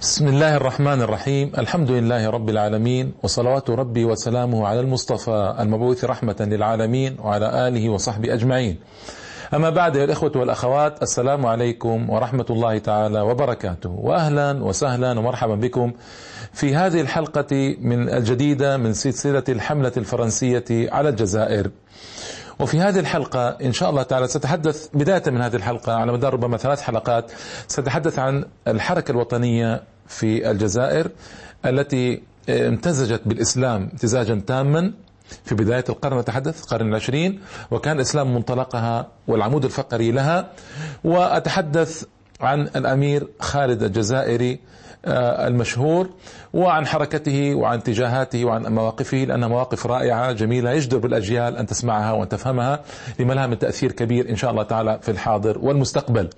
بسم الله الرحمن الرحيم الحمد لله رب العالمين وصلوات ربي وسلامه على المصطفى المبعوث رحمة للعالمين وعلى آله وصحبه أجمعين أما بعد يا الإخوة والأخوات السلام عليكم ورحمة الله تعالى وبركاته وأهلا وسهلا ومرحبا بكم في هذه الحلقة من الجديدة من سلسلة الحملة الفرنسية على الجزائر وفي هذه الحلقة إن شاء الله تعالى سأتحدث بداية من هذه الحلقة على مدار ربما ثلاث حلقات سأتحدث عن الحركة الوطنية في الجزائر التي امتزجت بالإسلام امتزاجا تاما. في بداية القرن نتحدث القرن العشرين وكان الإسلام منطلقها والعمود الفقري لها. وأتحدث عن الأمير خالد الجزائري المشهور وعن حركته وعن اتجاهاته وعن مواقفه لأنها مواقف رائعة جميلة يجدر بالأجيال أن تسمعها وأن تفهمها لما لها من تأثير كبير إن شاء الله تعالى في الحاضر والمستقبل.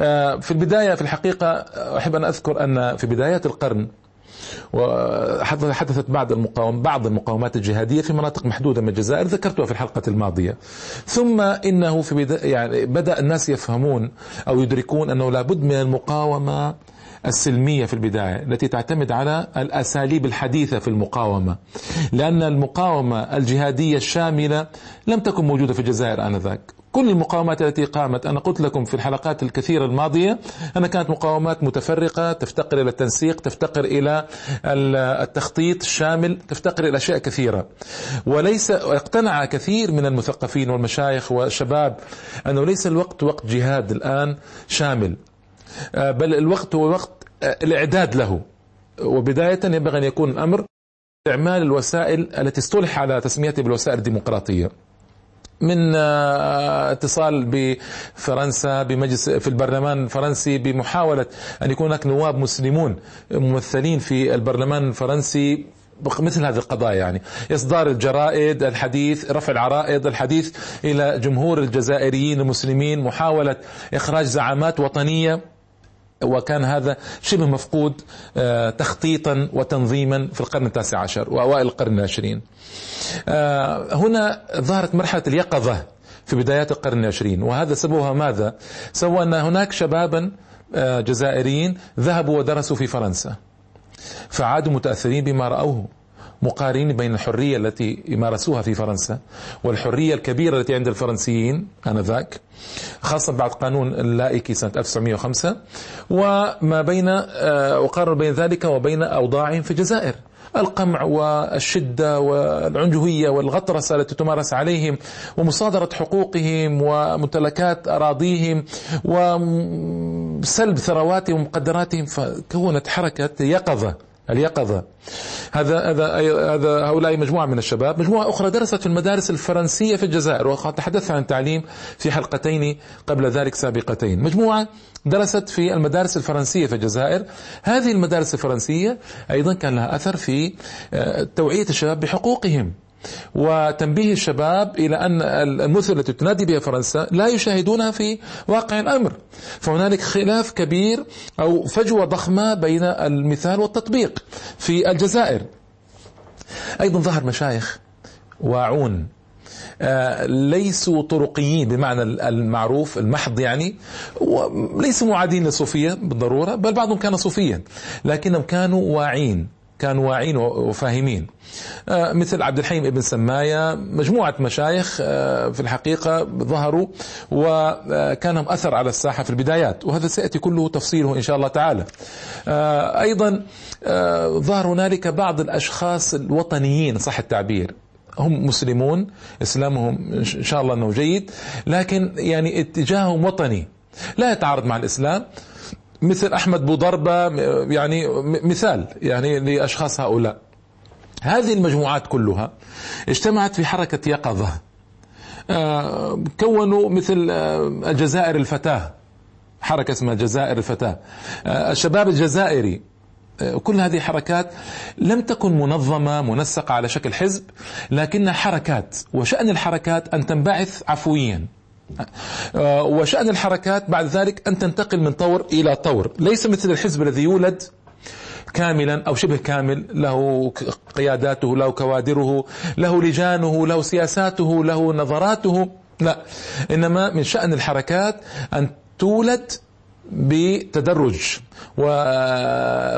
آه، في البداية في الحقيقة أحب أن أذكر أن في بدايات القرن وحدثت بعض المقاوم بعض المقاومات الجهادية في مناطق محدودة من الجزائر ذكرتها في الحلقة الماضية. ثم إنه في بدا يعني بدأ الناس يفهمون أو يدركون أنه لابد من المقاومة السلمية في البداية التي تعتمد على الأساليب الحديثة في المقاومة. لأن المقاومة الجهادية الشاملة لم تكن موجودة في الجزائر آنذاك. كل المقاومات التي قامت أنا قلت لكم في الحلقات الكثيرة الماضية أنها كانت مقاومات متفرقة تفتقر إلى التنسيق تفتقر إلى التخطيط الشامل تفتقر إلى أشياء كثيرة. وليس اقتنع كثير من المثقفين والمشايخ والشباب أنه ليس الوقت وقت جهاد الآن شامل. بل الوقت هو وقت آه، الإعداد له. وبداية ينبغي أن يكون الأمر استعمال الوسائل التي اصطلح على تسميتها بالوسائل الديمقراطية. من آه، اتصال بفرنسا بمجلس في البرلمان الفرنسي بمحاولة أن يكون هناك نواب مسلمون ممثلين في البرلمان الفرنسي مثل هذه القضايا يعني. إصدار الجرائد الحديث رفع العرائض الحديث إلى جمهور الجزائريين المسلمين محاولة إخراج زعامات وطنية. وكان هذا شبه مفقود آه، تخطيطا وتنظيما في القرن التاسع عشر وأوائل القرن العشرين. آه، هنا ظهرت مرحلة اليقظة في بدايات القرن العشرين. وهذا سببها ماذا؟ سوى أن هناك شبابا آه، جزائريين ذهبوا ودرسوا في فرنسا فعادوا متأثرين بما رأوه. مقارنين بين الحرية التي مارسوها في فرنسا والحرية الكبيرة التي عند الفرنسيين آنذاك خاصة بعد قانون اللائكي سنة 1905 وما بين آه، وقارن بين ذلك وبين أوضاعهم في الجزائر. القمع والشدة والعنجهية والغطرسة التي تمارس عليهم ومصادرة حقوقهم وممتلكات أراضيهم وسلب ثرواتهم ومقدراتهم فكونت حركة يقظة. اليقظة. هذا هذا هذا هؤلاء مجموعة من الشباب. مجموعة أخرى درست في المدارس الفرنسية في الجزائر وقد تحدثت عن التعليم في حلقتين قبل ذلك سابقتين. مجموعة درست في المدارس الفرنسية في الجزائر. هذه المدارس الفرنسية أيضا كان لها أثر في آه، توعية الشباب بحقوقهم. وتنبيه الشباب إلى أن المثل التي تنادي بها فرنسا لا يشاهدونها في واقع الأمر. فهنالك خلاف كبير أو فجوة ضخمة بين المثال والتطبيق في الجزائر. أيضا ظهر مشايخ واعون آه، ليسوا طرقيين بمعنى المعروف المحض يعني ليسوا معادين للصوفية بالضرورة بل بعضهم كان صوفيا لكنهم كانوا واعين. كانوا واعين وفاهمين. آه، مثل عبد الحليم ابن سماية مجموعة مشايخ آه، في الحقيقة ظهروا وكان لهم أثر على الساحة في البدايات وهذا سيأتي كله تفصيله إن شاء الله تعالى. آه، أيضا ظهر هنالك بعض الأشخاص الوطنيين صح التعبير. هم مسلمون إسلامهم إن شاء الله إنه جيد لكن يعني اتجاههم وطني. لا يتعارض مع الإسلام. مثل أحمد بوضربه يعني مثال يعني لأشخاص هؤلاء. هذه المجموعات كلها اجتمعت في حركة يقظة. آه، كونوا مثل آه، الجزائر الفتاة. حركة اسمها جزائر الفتاة. آه، الشباب الجزائري كل هذه حركات لم تكن منظمة منسقة على شكل حزب لكنها حركات وشأن الحركات أن تنبعث عفويا. وشأن الحركات بعد ذلك أن تنتقل من طور إلى طور. ليس مثل الحزب الذي يولد كاملا أو شبه كامل له قياداته له كوادره له لجانه له سياساته له نظراته. لا إنما من شأن الحركات أن تولد بتدرج.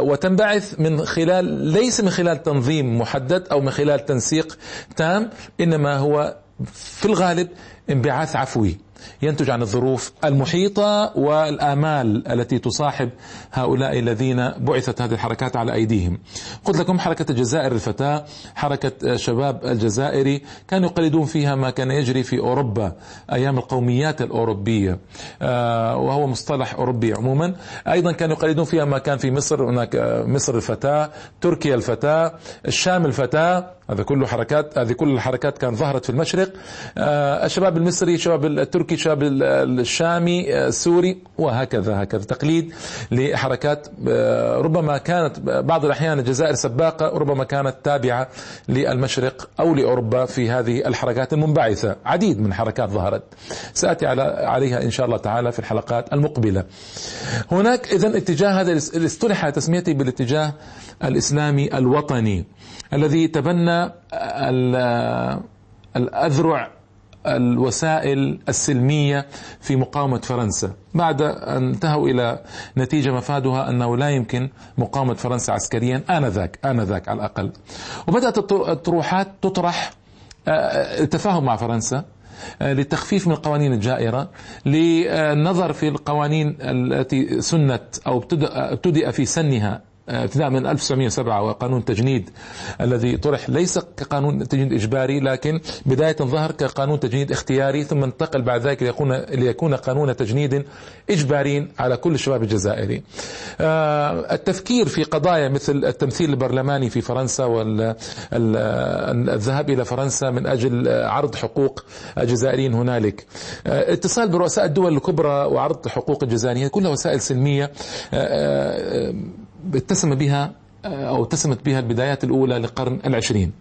وتنبعث من خلال ليس من خلال تنظيم محدد أو من خلال تنسيق تام إنما هو في الغالب انبعاث عفوي. ينتج عن الظروف المحيطة والآمال التي تصاحب هؤلاء الذين بعثت هذه الحركات على أيديهم. قلت لكم حركة الجزائر الفتاة حركة شباب الجزائري كانوا يقلدون فيها ما كان يجري في أوروبا أيام القوميات الأوروبية آه، وهو مصطلح أوروبي عموما. أيضا كانوا يقلدون فيها ما كان في مصر هناك مصر الفتاة تركيا الفتاة الشام الفتاة هذا كله حركات هذه كل الحركات كانت ظهرت في المشرق. آه، الشباب المصري الشباب التركي الشباب الشامي آه، السوري وهكذا هكذا. تقليد لحركات آه، ربما كانت بعض الأحيان الجزائر سباقة ربما كانت تابعة للمشرق أو لأوروبا في هذه الحركات المنبعثة. عديد من حركات ظهرت. سأتي على عليها إن شاء الله تعالى في الحلقات المقبلة. هناك إذا اتجاه هذا اصطلح تسميته بالاتجاه الإسلامي الوطني. الذي تبنى الأذرع الوسائل السلمية في مقاومة فرنسا. بعد أن انتهوا إلى نتيجة مفادها أنه لا يمكن مقاومة فرنسا عسكريا آنذاك آنذاك على الأقل. وبدأت الطروحات تطرح التفاهم مع فرنسا للتخفيف من القوانين الجائرة للنظر في القوانين التي سنت أو ابتدأ في سنها ابتداء من 1907 وقانون التجنيد الذي طرح ليس كقانون تجنيد إجباري لكن بداية ظهر كقانون تجنيد اختياري ثم انتقل بعد ذلك ليكون ليكون قانون تجنيد إجباري على كل الشباب الجزائري. آه، التفكير في قضايا مثل التمثيل البرلماني في فرنسا والذهاب إلى فرنسا من أجل عرض حقوق الجزائريين هنالك. آه، اتصال برؤساء الدول الكبرى وعرض حقوق الجزائريين كلها وسائل سلمية آه، اتسم بها أو اتسمت بها البدايات الأولى للقرن العشرين.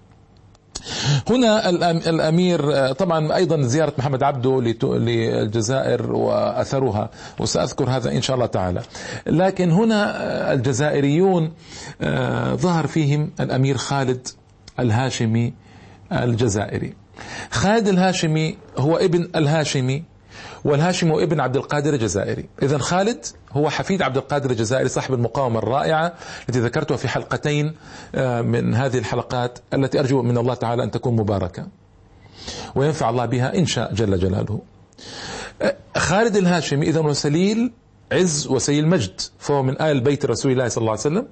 هنا الأمير طبعا أيضا زيارة محمد عبده للجزائر وأثرها وسأذكر هذا إن شاء الله تعالى. لكن هنا الجزائريون ظهر فيهم الأمير خالد الهاشمي الجزائري. خالد الهاشمي هو ابن الهاشمي والهاشم ابن عبد القادر الجزائري. إذا خالد هو حفيد عبد القادر الجزائري صاحب المقاومة الرائعة التي ذكرتها في حلقتين آه، من هذه الحلقات التي أرجو من الله تعالى أن تكون مباركة وينفع الله بها إن شاء جل جلاله. آه، خالد الهاشمي إذا وسليل عز وسيل مجد فهو من آل بيت رسول الله صلى الله عليه وسلم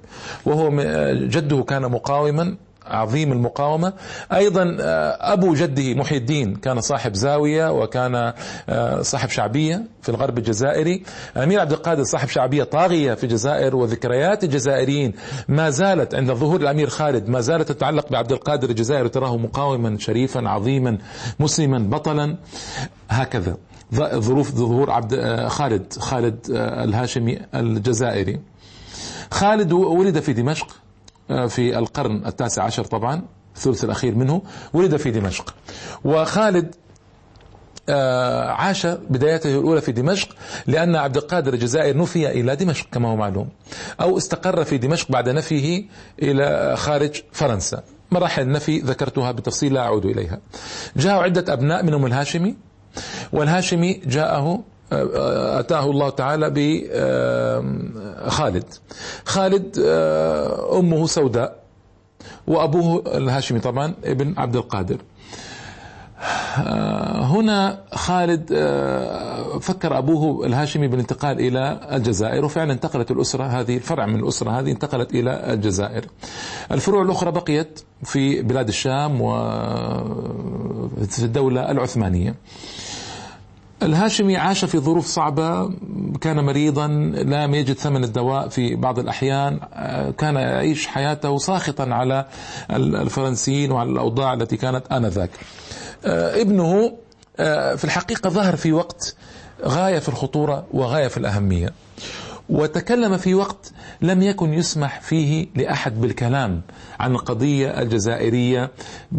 وهو آه، جده كان مقاوما عظيم المقاومة. أيضا آه، أبو جده محي الدين كان صاحب زاوية وكان آه، صاحب شعبية في الغرب الجزائري. أمير عبد القادر صاحب شعبية طاغية في الجزائر وذكريات الجزائريين. ما زالت عند ظهور الأمير خالد ما زالت تتعلق بعبد القادر الجزائري تراه مقاوما شريفا عظيما مسلما بطلا. هكذا ظروف ظهور عبد آه، خالد خالد الهاشمي الجزائري. خالد ولد في دمشق. في القرن التاسع عشر طبعا الثلث الأخير منه ولد في دمشق. وخالد آه، عاش بدايته الأولى في دمشق لأن عبد القادر الجزائر نفي إلى دمشق كما هو معلوم أو استقر في دمشق بعد نفيه إلى خارج فرنسا. مراحل النفي ذكرتها بالتفصيل لا أعود إليها. جاءوا عدة أبناء منهم الهاشمي والهاشمي جاءه أتاه الله تعالى بخالد خالد. آه، أمه سوداء وأبوه الهاشمي طبعا ابن عبد القادر. آه، هنا خالد آه، فكر أبوه الهاشمي بالانتقال إلى الجزائر وفعلا انتقلت الأسرة هذه الفرع من الأسرة هذه انتقلت إلى الجزائر. الفروع الأخرى بقيت في بلاد الشام وفي الدولة العثمانية. الهاشمي عاش في ظروف صعبة كان مريضا لم يجد ثمن الدواء في بعض الأحيان كان يعيش حياته ساخطا على الفرنسيين وعلى الأوضاع التي كانت آنذاك. ابنه في الحقيقة ظهر في وقت غاية في الخطورة وغاية في الأهمية. وتكلم في وقت لم يكن يسمح فيه لأحد بالكلام عن القضية الجزائرية.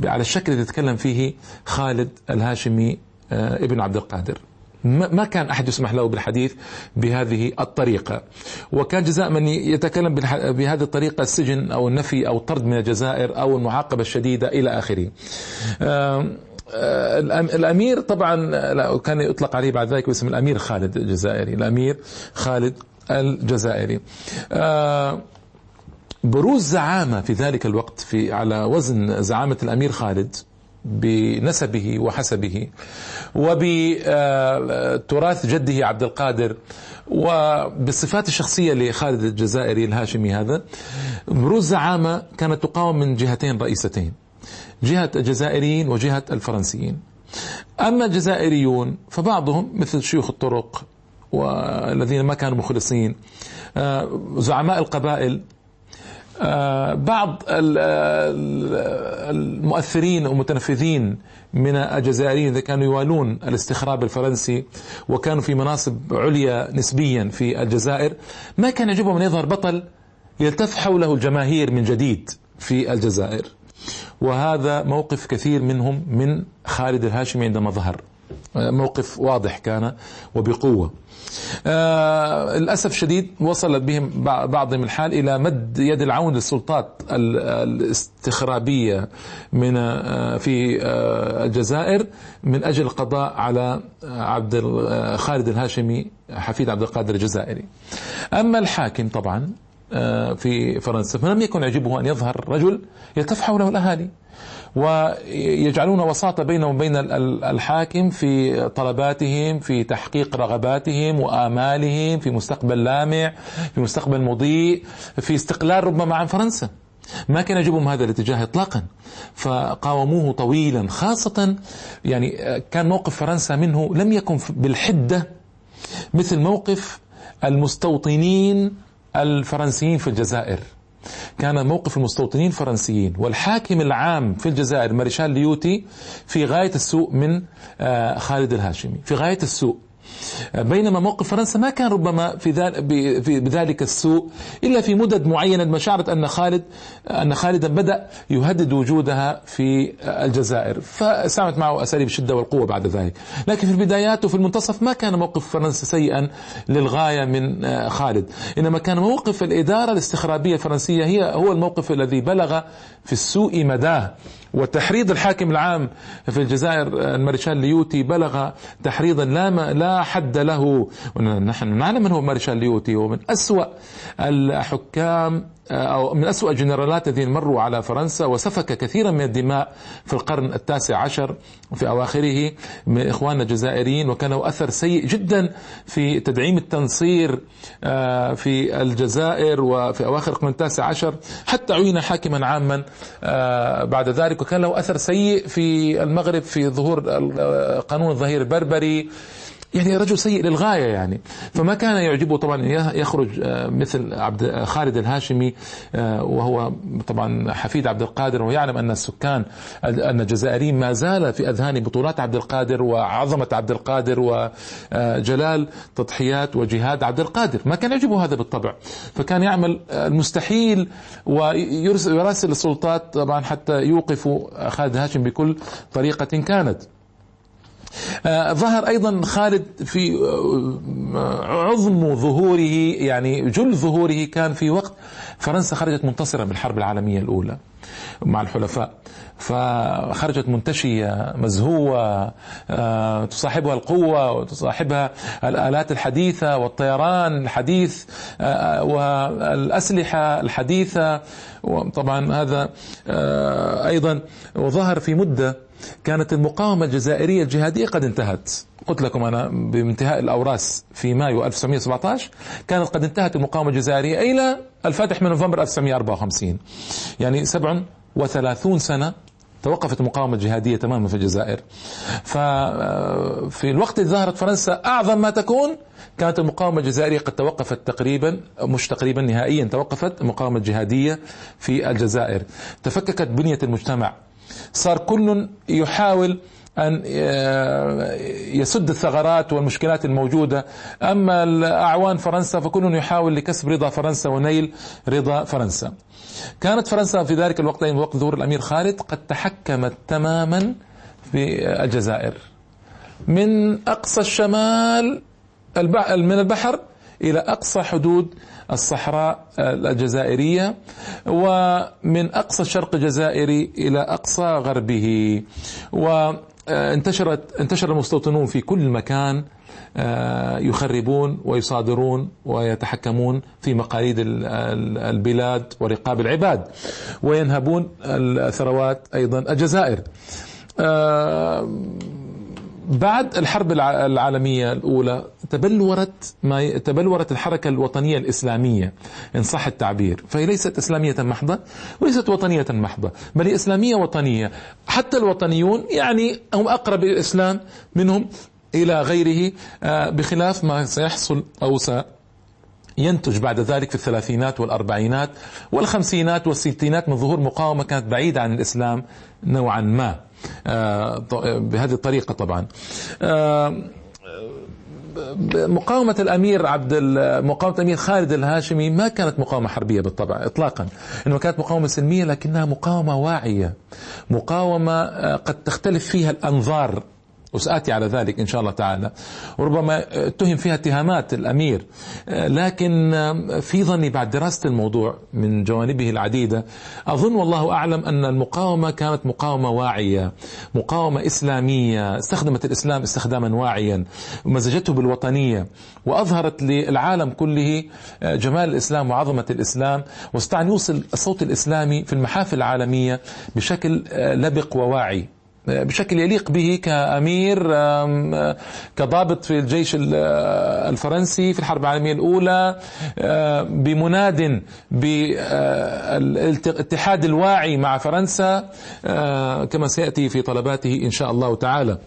على الشكل الذي يتكلم فيه خالد الهاشمي ابن عبد القادر. ما كان أحد يسمح له بالحديث بهذه الطريقة. وكان جزاء من يتكلم بهذه الطريقة السجن أو النفي أو الطرد من الجزائر أو المعاقبة الشديدة إلى آخره. الأمير طبعا كان يطلق عليه بعد ذلك باسم الأمير خالد الجزائري الأمير خالد الجزائري. بروز زعامة في ذلك الوقت في على وزن زعامة الأمير خالد. بنسبه وحسبه وبتراث جده عبد القادر وبالصفات الشخصية لخالد الجزائري الهاشمي هذا بروز زعامة كانت تقاوم من جهتين رئيستين جهة الجزائريين وجهة الفرنسيين. أما الجزائريون فبعضهم مثل شيوخ الطرق والذين ما كانوا مخلصين آه، زعماء القبائل بعض المؤثرين والمتنفذين من الجزائريين كانوا يوالون الاستخراب الفرنسي وكانوا في مناصب عليا نسبيا في الجزائر ما كان يعجبهم أن يظهر بطل يلتف حوله الجماهير من جديد في الجزائر. وهذا موقف كثير منهم من خالد الهاشمي عندما ظهر. موقف واضح كان وبقوة. آه للأسف الشديد وصل بهم بعضهم الحال إلى مد يد العون للسلطات الاستخرابية من آه في آه الجزائر من أجل القضاء على عبد خالد الهاشمي حفيد عبد القادر الجزائري. أما الحاكم طبعا في فرنسا فلم يكن يعجبه أن يظهر رجل يلتف حوله الأهالي. ويجعلون وساطة بينهم وبين الحاكم في طلباتهم في تحقيق رغباتهم وآمالهم في مستقبل لامع في مستقبل مضيء في استقلال ربما عن فرنسا. ما كان يعجبهم هذا الاتجاه اطلاقا. فقاوموه طويلا خاصة يعني كان موقف فرنسا منه لم يكن بالحدة مثل موقف المستوطنين الفرنسيين في الجزائر. كان موقف المستوطنين الفرنسيين والحاكم العام في الجزائر مارشال ليوتي في غاية السوء من آه، خالد الهاشمي. في غاية السوء. بينما موقف فرنسا ما كان ربما في بذلك السوء إلا في مدد معينه ما شعرت أن خالد أن خالدا بدأ يهدد وجودها في الجزائر. فساهمت معه أساليب الشدة والقوة بعد ذلك. لكن في البدايات وفي المنتصف ما كان موقف فرنسا سيئا للغاية من خالد. إنما كان موقف الإدارة الاستخرابية الفرنسية هي هو الموقف الذي بلغ في السوء مداه. وتحريض الحاكم العام في الجزائر المارشال ليوتي بلغ تحريضا لا لا حد له. نحن نعلم من هو مارشال ليوتي ومن أسوأ الحكام أو من أسوأ الجنرالات الذين مروا على فرنسا وسفك كثيرا من الدماء في القرن التاسع عشر وفي أواخره من إخواننا الجزائريين وكان له أثر سيء جدا في تدعيم التنصير آه، في الجزائر وفي أواخر القرن التاسع عشر حتى عين حاكما عاما آه، بعد ذلك وكان له أثر سيء في المغرب في ظهور قانون الظهير البربري. يعني رجل سيء للغاية يعني. فما كان يعجبه طبعا يخرج آه، مثل عبد خالد الهاشمي آه، وهو طبعا حفيد عبد القادر ويعلم أن السكان أن الجزائريين ما زال في أذهان بطولات عبد القادر وعظمة عبد القادر وجلال تضحيات وجهاد عبد القادر. ما كان يعجبه هذا بالطبع. فكان يعمل المستحيل ويراسل السلطات طبعا حتى يوقفوا خالد الهاشمي بكل طريقة كانت. آه، ظهر أيضا خالد في آه، عظم ظهوره يعني جل ظهوره كان في وقت فرنسا خرجت منتصرة من الحرب العالمية الأولى مع الحلفاء. فخرجت منتشية مزهوة آه، تصاحبها القوة وتصاحبها الآلات الحديثة والطيران الحديث والأسلحة الحديثة. وطبعا هذا أيضا وظهر في مدة كانت المقاومة الجزائرية الجهادية قد انتهت. قلت لكم أنا بانتهاء الأوراس في مايو 1917 كانت قد انتهت المقاومة الجزائرية إلى الفاتح من نوفمبر 1954 يعني 37 سنة توقفت المقاومة الجهادية تماما في الجزائر. ففي الوقت الذي ظهرت فرنسا أعظم ما تكون كانت المقاومة الجزائرية قد توقفت تقريبا مش تقريبا نهائيا توقفت المقاومة الجهادية في الجزائر. تفككت بنية المجتمع صار كل يحاول أن يسد الثغرات والمشكلات الموجودة. أما أعوان فرنسا فكل يحاول لكسب رضا فرنسا ونيل رضا فرنسا. كانت فرنسا في ذلك الوقت وقت ظهور الأمير خالد قد تحكمت تماما في الجزائر. من أقصى الشمال من البحر إلى أقصى حدود الصحراء الجزائرية ومن أقصى الشرق الجزائري إلى أقصى غربه. انتشرت انتشر المستوطنون في كل مكان يخربون ويصادرون ويتحكمون في مقاليد البلاد ورقاب العباد وينهبون الثروات أيضا الجزائر. بعد الحرب العالمية الأولى تبلورت ما تبلورت الحركة الوطنية الإسلامية إن صح التعبير. فهي ليست إسلامية محضة وليست وطنية محضة بل هي إسلامية وطنية. حتى الوطنيون يعني هم أقرب الإسلام منهم إلى غيره آه، بخلاف ما سيحصل أو ينتج بعد ذلك في الثلاثينات والأربعينات والخمسينات والستينات من ظهور مقاومة كانت بعيدة عن الإسلام نوعا ما آه، بهذه الطريقة طبعا. آه، مقاومة الأمير عبد مقاومة الأمير خالد الهاشمي ما كانت مقاومة حربية بالطبع إطلاقا. إنما كانت مقاومة سلمية لكنها مقاومة واعية. مقاومة آه، قد تختلف فيها الأنظار وسآتي على ذلك إن شاء الله تعالى. وربما اتهم فيها اتهامات الأمير. لكن في ظني بعد دراسة الموضوع من جوانبه العديدة أظن والله أعلم أن المقاومة كانت مقاومة واعية مقاومة إسلامية استخدمت الإسلام استخداما واعيا ومزجته بالوطنية وأظهرت للعالم كله جمال الإسلام وعظمة الإسلام واستطاع أن يوصل الصوت الإسلامي في المحافل العالمية بشكل لبق وواعي. بشكل يليق به كأمير كضابط في الجيش الفرنسي في الحرب العالمية الأولى بمناد بالاتحاد الواعي مع فرنسا كما سيأتي في طلباته إن شاء الله تعالى.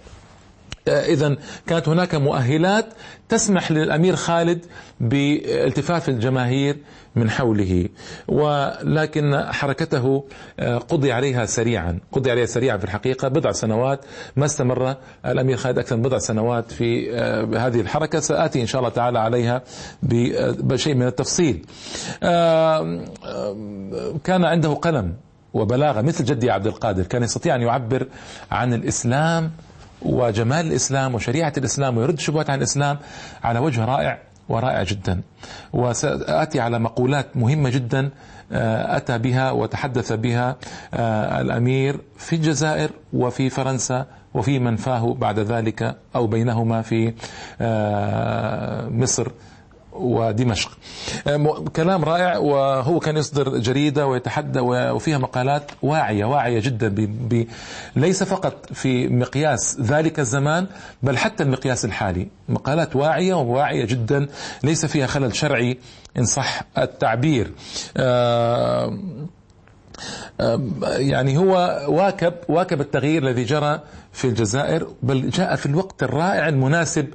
إذا كانت هناك مؤهلات تسمح للأمير خالد بالتفاف الجماهير من حوله ولكن حركته آه، قضي عليها سريعا قضي عليها سريعا في الحقيقة بضع سنوات ما استمر الأمير خالد أكثر من بضع سنوات في آه، هذه الحركة سآتي إن شاء الله تعالى عليها بشيء من التفصيل. كان عنده قلم وبلاغة مثل جدي عبد القادر كان يستطيع أن يعبر عن الإسلام وجمال الإسلام وشريعة الإسلام ويرد شبهات عن الإسلام على وجه رائع ورائع جدا. وسآتي على مقولات مهمة جدا آه، أتى بها وتحدث بها آه، الأمير في الجزائر وفي فرنسا وفي منفاه بعد ذلك أو بينهما في آه، مصر. ودمشق. كلام رائع وهو كان يصدر جريدة ويتحدى وفيها مقالات واعية واعية جدا ب... ليس فقط في مقياس ذلك الزمان بل حتى المقياس الحالي. مقالات واعية وواعية جدا ليس فيها خلل شرعي إن صح التعبير. آه يعني هو واكب واكب التغيير الذي جرى في الجزائر بل جاء في الوقت الرائع المناسب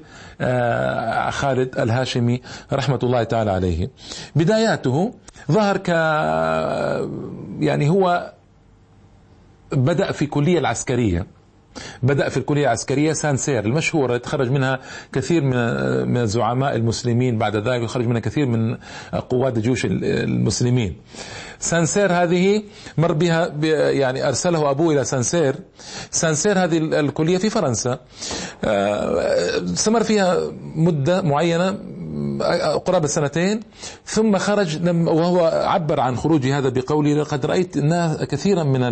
آه، خالد الهاشمي رحمة الله تعالى عليه. بداياته ظهر ك يعني هو بدأ في كلية العسكرية. بدأ في الكلية العسكرية سانسير المشهورة تخرج منها كثير من من الزعماء المسلمين بعد ذلك يخرج منها كثير من قوات الجيوش المسلمين. سانسير هذه مر بها يعني أرسله أبوه إلى سانسير سانسير هذه الكلية في فرنسا. آه، استمر فيها مدة معينة. قرابة سنتين ثم خرج وهو عبر عن خروجه هذا بقوله لقد رأيت كثيرا من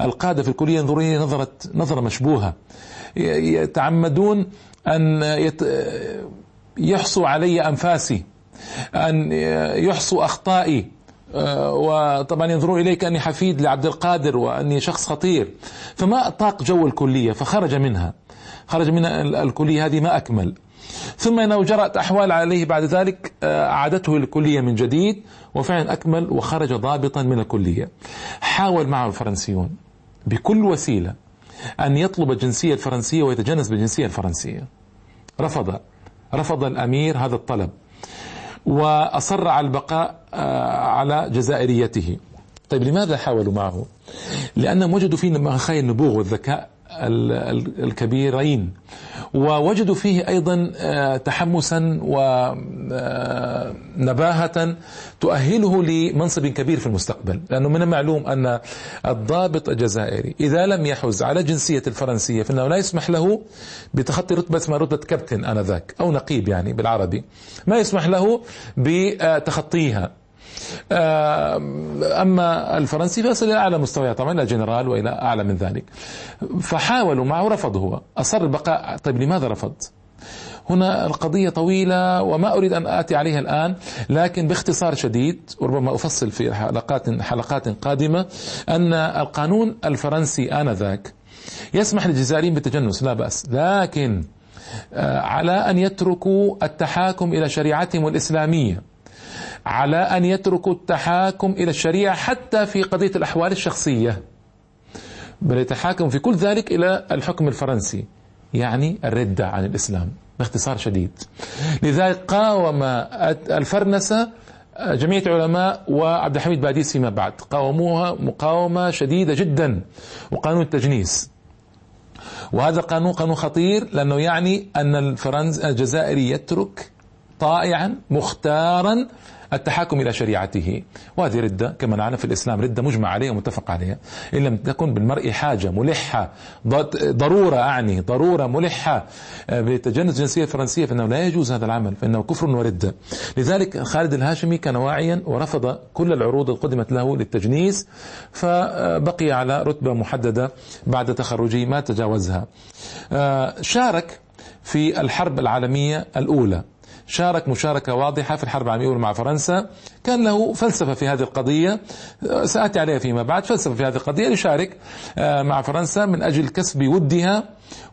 القادة في الكلية ينظرون نظرة نظرة مشبوهة. يتعمدون أن يحصوا علي أنفاسي أن يحصوا أخطائي وطبعا ينظرون إلي كأني حفيد لعبد القادر وأني شخص خطير. فما طاق جو الكلية فخرج منها. خرج من الكلية هذه ما أكمل. ثم إنه جرت أحوال عليه بعد ذلك آه، أعادته للكليه من جديد وفعلا أكمل وخرج ضابطا من الكلية. حاول معه الفرنسيون بكل وسيلة أن يطلب الجنسية الفرنسية ويتجنس بالجنسية الفرنسية. رفض رفض الأمير هذا الطلب وأصر على البقاء آه، على جزائريته. طيب لماذا حاولوا معه؟ لأنهم وجدوا فيه مخايا النبوغ والذكاء الكبيرين. ووجدوا فيه أيضا آه، تحمسا ونباهه آه، تؤهله لمنصب كبير في المستقبل. لأنه من المعلوم أن الضابط الجزائري إذا لم يحز على جنسية الفرنسية فإنه لا يسمح له بتخطي رتبة اسمها رتبة كابتن آنذاك أو نقيب يعني بالعربي ما يسمح له بتخطيها. أما الفرنسي فيصل إلى أعلى مستويات طبعا إلى جنرال وإلى أعلى من ذلك. فحاولوا معه رفض هو أصر البقاء. طيب لماذا رفض هنا القضية طويلة وما أريد أن آتي عليها الآن لكن باختصار شديد وربما أفصل في حلقات حلقات قادمة أن القانون الفرنسي آنذاك يسمح للجزائريين بالتجنس. لا بأس. لكن آه، على أن يتركوا التحاكم إلى شريعتهم الإسلامية. على أن يتركوا التحاكم إلى الشريعة حتى في قضية الأحوال الشخصية. بل يتحاكم في كل ذلك إلى الحكم الفرنسي يعني الردة عن الإسلام باختصار شديد. لذلك قاوم الفرنسة جمعية علماء وعبد الحميد باديس فيما بعد قاوموها مقاومة شديدة جدا وقانون التجنيس. وهذا قانون قانون خطير لأنه يعني أن الفرنس الجزائري يترك طائعا مختارا التحاكم إلى شريعته. وهذه ردة كما نعلم في الإسلام ردة مجمع عليها ومتفق عليها. إن لم تكن بالمرء حاجة ملحة ضرورة أعني ضرورة ملحة آه، بتجنس الجنسية الفرنسية فإنه لا يجوز هذا العمل فإنه كفر وردة. لذلك خالد الهاشمي كان واعيا ورفض كل العروض القدمت له للتجنيس فبقي على رتبة محددة بعد تخرجه ما تجاوزها. آه، شارك في الحرب العالمية الأولى. شارك مشاركة واضحة في الحرب العالمية الأولى مع فرنسا. كان له فلسفة في هذه القضية. سآتي عليها فيما بعد. فلسفة في هذه القضية يشارك آه، مع فرنسا من أجل كسب ودها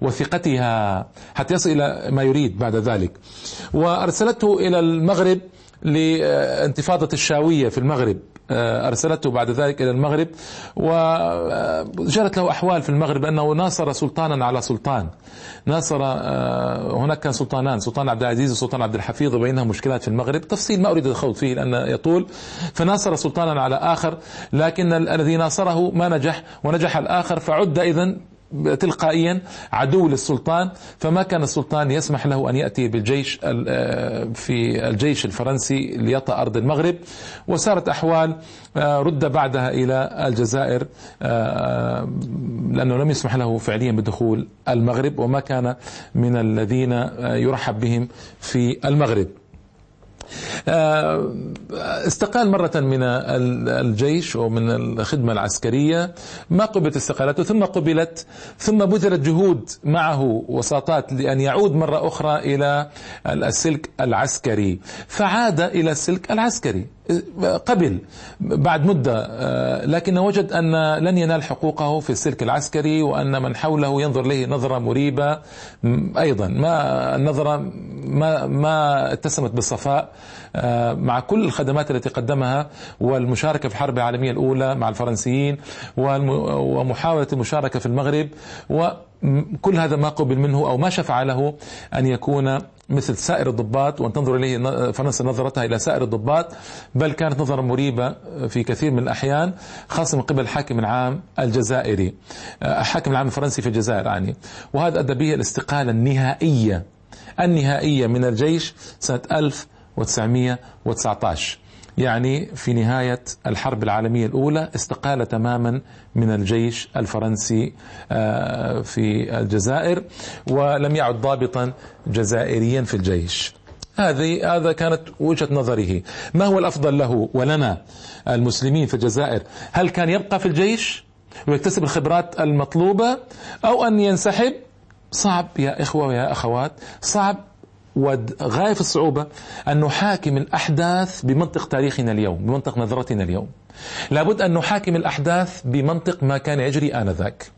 وثقتها حتى يصل إلى ما يريد بعد ذلك. وأرسلته إلى المغرب لانتفاضة الشاوية في المغرب. آه، أرسلته بعد ذلك إلى المغرب. وجرت له أحوال في المغرب أنه ناصر سلطانا على سلطان. ناصر آه، هناك كان سلطانان سلطان عبد العزيز وسلطان عبد الحفيظ وبينهم مشكلات في المغرب. تفصيل ما أريد الخوض فيه لأن يطول. فناصر سلطانا على آخر لكن الذي ناصره ما نجح ونجح الآخر فعد إذا تلقائيا عدو للسلطان فما كان السلطان يسمح له أن يأتي بالجيش آه، في الجيش الفرنسي ليطأ أرض المغرب. وصارت أحوال آه، رد بعدها إلى الجزائر آه، لأنه لم يسمح له فعليا بدخول المغرب وما كان من الذين يرحب بهم في المغرب. استقال مرة من الجيش ومن الخدمة العسكرية. ما قبلت استقالته ثم قبلت ثم بذلت جهود معه وساطات لأن يعود مرة أخرى إلى السلك العسكري. فعاد إلى السلك العسكري. قبل بعد مدة آه، لكن وجد أن لن ينال حقوقه في السلك العسكري وأن من حوله ينظر له نظرة مريبة أيضا. ما النظرة ما ما اتسمت بالصفاء آه، مع كل الخدمات التي قدمها والمشاركة في الحرب العالمية الأولى مع الفرنسيين ومحاولة المشاركة في المغرب وكل هذا ما قبل منه أو ما شفع له أن يكون مثل سائر الضباط وأن تنظر إليه فرنسا نظرتها إلى سائر الضباط بل كانت نظرة مريبة في كثير من الأحيان خاصة من قبل الحاكم العام الجزائري. الحاكم العام الفرنسي في الجزائر يعني. وهذا أدى به الاستقالة النهائية النهائية من الجيش سنة 1919 يعني في نهاية الحرب العالمية الأولى استقال تماما من الجيش الفرنسي آه، في الجزائر ولم يعد ضابطا جزائريا في الجيش. هذه هذا كانت وجهة نظره. ما هو الأفضل له ولنا المسلمين في الجزائر؟ هل كان يبقى في الجيش ويكتسب الخبرات المطلوبة أو أن ينسحب؟ صعب يا إخوة ويا أخوات صعب وغاية في الصعوبة أن نحاكم الأحداث بمنطق تاريخنا اليوم بمنطق نظرتنا اليوم. لابد أن نحاكم الأحداث بمنطق ما كان يجري آنذاك.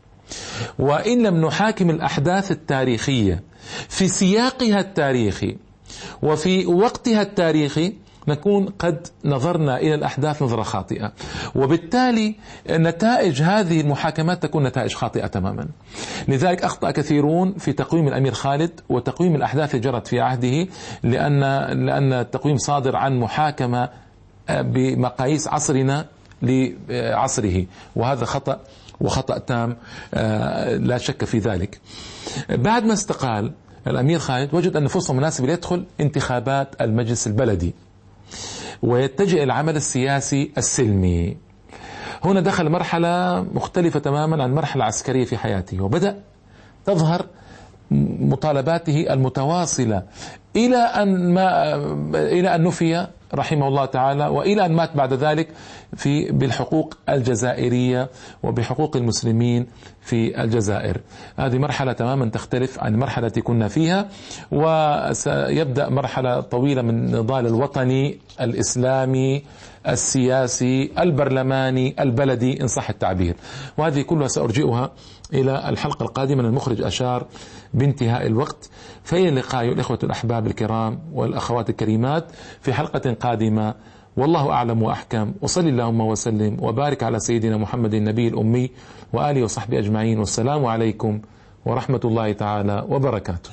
وإن لم نحاكم الأحداث التاريخية في سياقها التاريخي وفي وقتها التاريخي نكون قد نظرنا إلى الأحداث نظرة خاطئة. وبالتالي نتائج هذه المحاكمات تكون نتائج خاطئة تماما. لذلك أخطأ كثيرون في تقويم الأمير خالد وتقويم الأحداث اللي جرت في عهده لأن لأن التقويم صادر عن محاكمة آه، بمقاييس عصرنا لعصره. وهذا خطأ وخطأ تام آه، لا شك في ذلك. بعد ما استقال الأمير خالد وجد أن فرصة مناسبة ليدخل انتخابات المجلس البلدي. ويتجه إلى العمل السياسي السلمي. هنا دخل مرحلة مختلفة تماما عن المرحلة العسكرية في حياته وبدأ تظهر مطالباته المتواصلة إلى أن ما إلى أن نفي رحمه الله تعالى وإلى أن مات بعد ذلك في بالحقوق الجزائرية وبحقوق المسلمين في الجزائر. هذه مرحلة تماما تختلف عن المرحله التي كنا فيها وسيبدأ مرحلة طويلة من النضال الوطني الإسلامي السياسي البرلماني البلدي إن صح التعبير. وهذه كلها سأرجئها إلى الحلقة القادمة المخرج أشار بانتهاء الوقت. فإلى اللقاء الإخوة الأحباب الكرام والأخوات الكريمات في حلقة قادمة. والله أعلم وأحكم. وصل اللهم وسلم وبارك على سيدنا محمد النبي الأمي وآله وصحبه أجمعين. والسلام عليكم ورحمة الله تعالى وبركاته.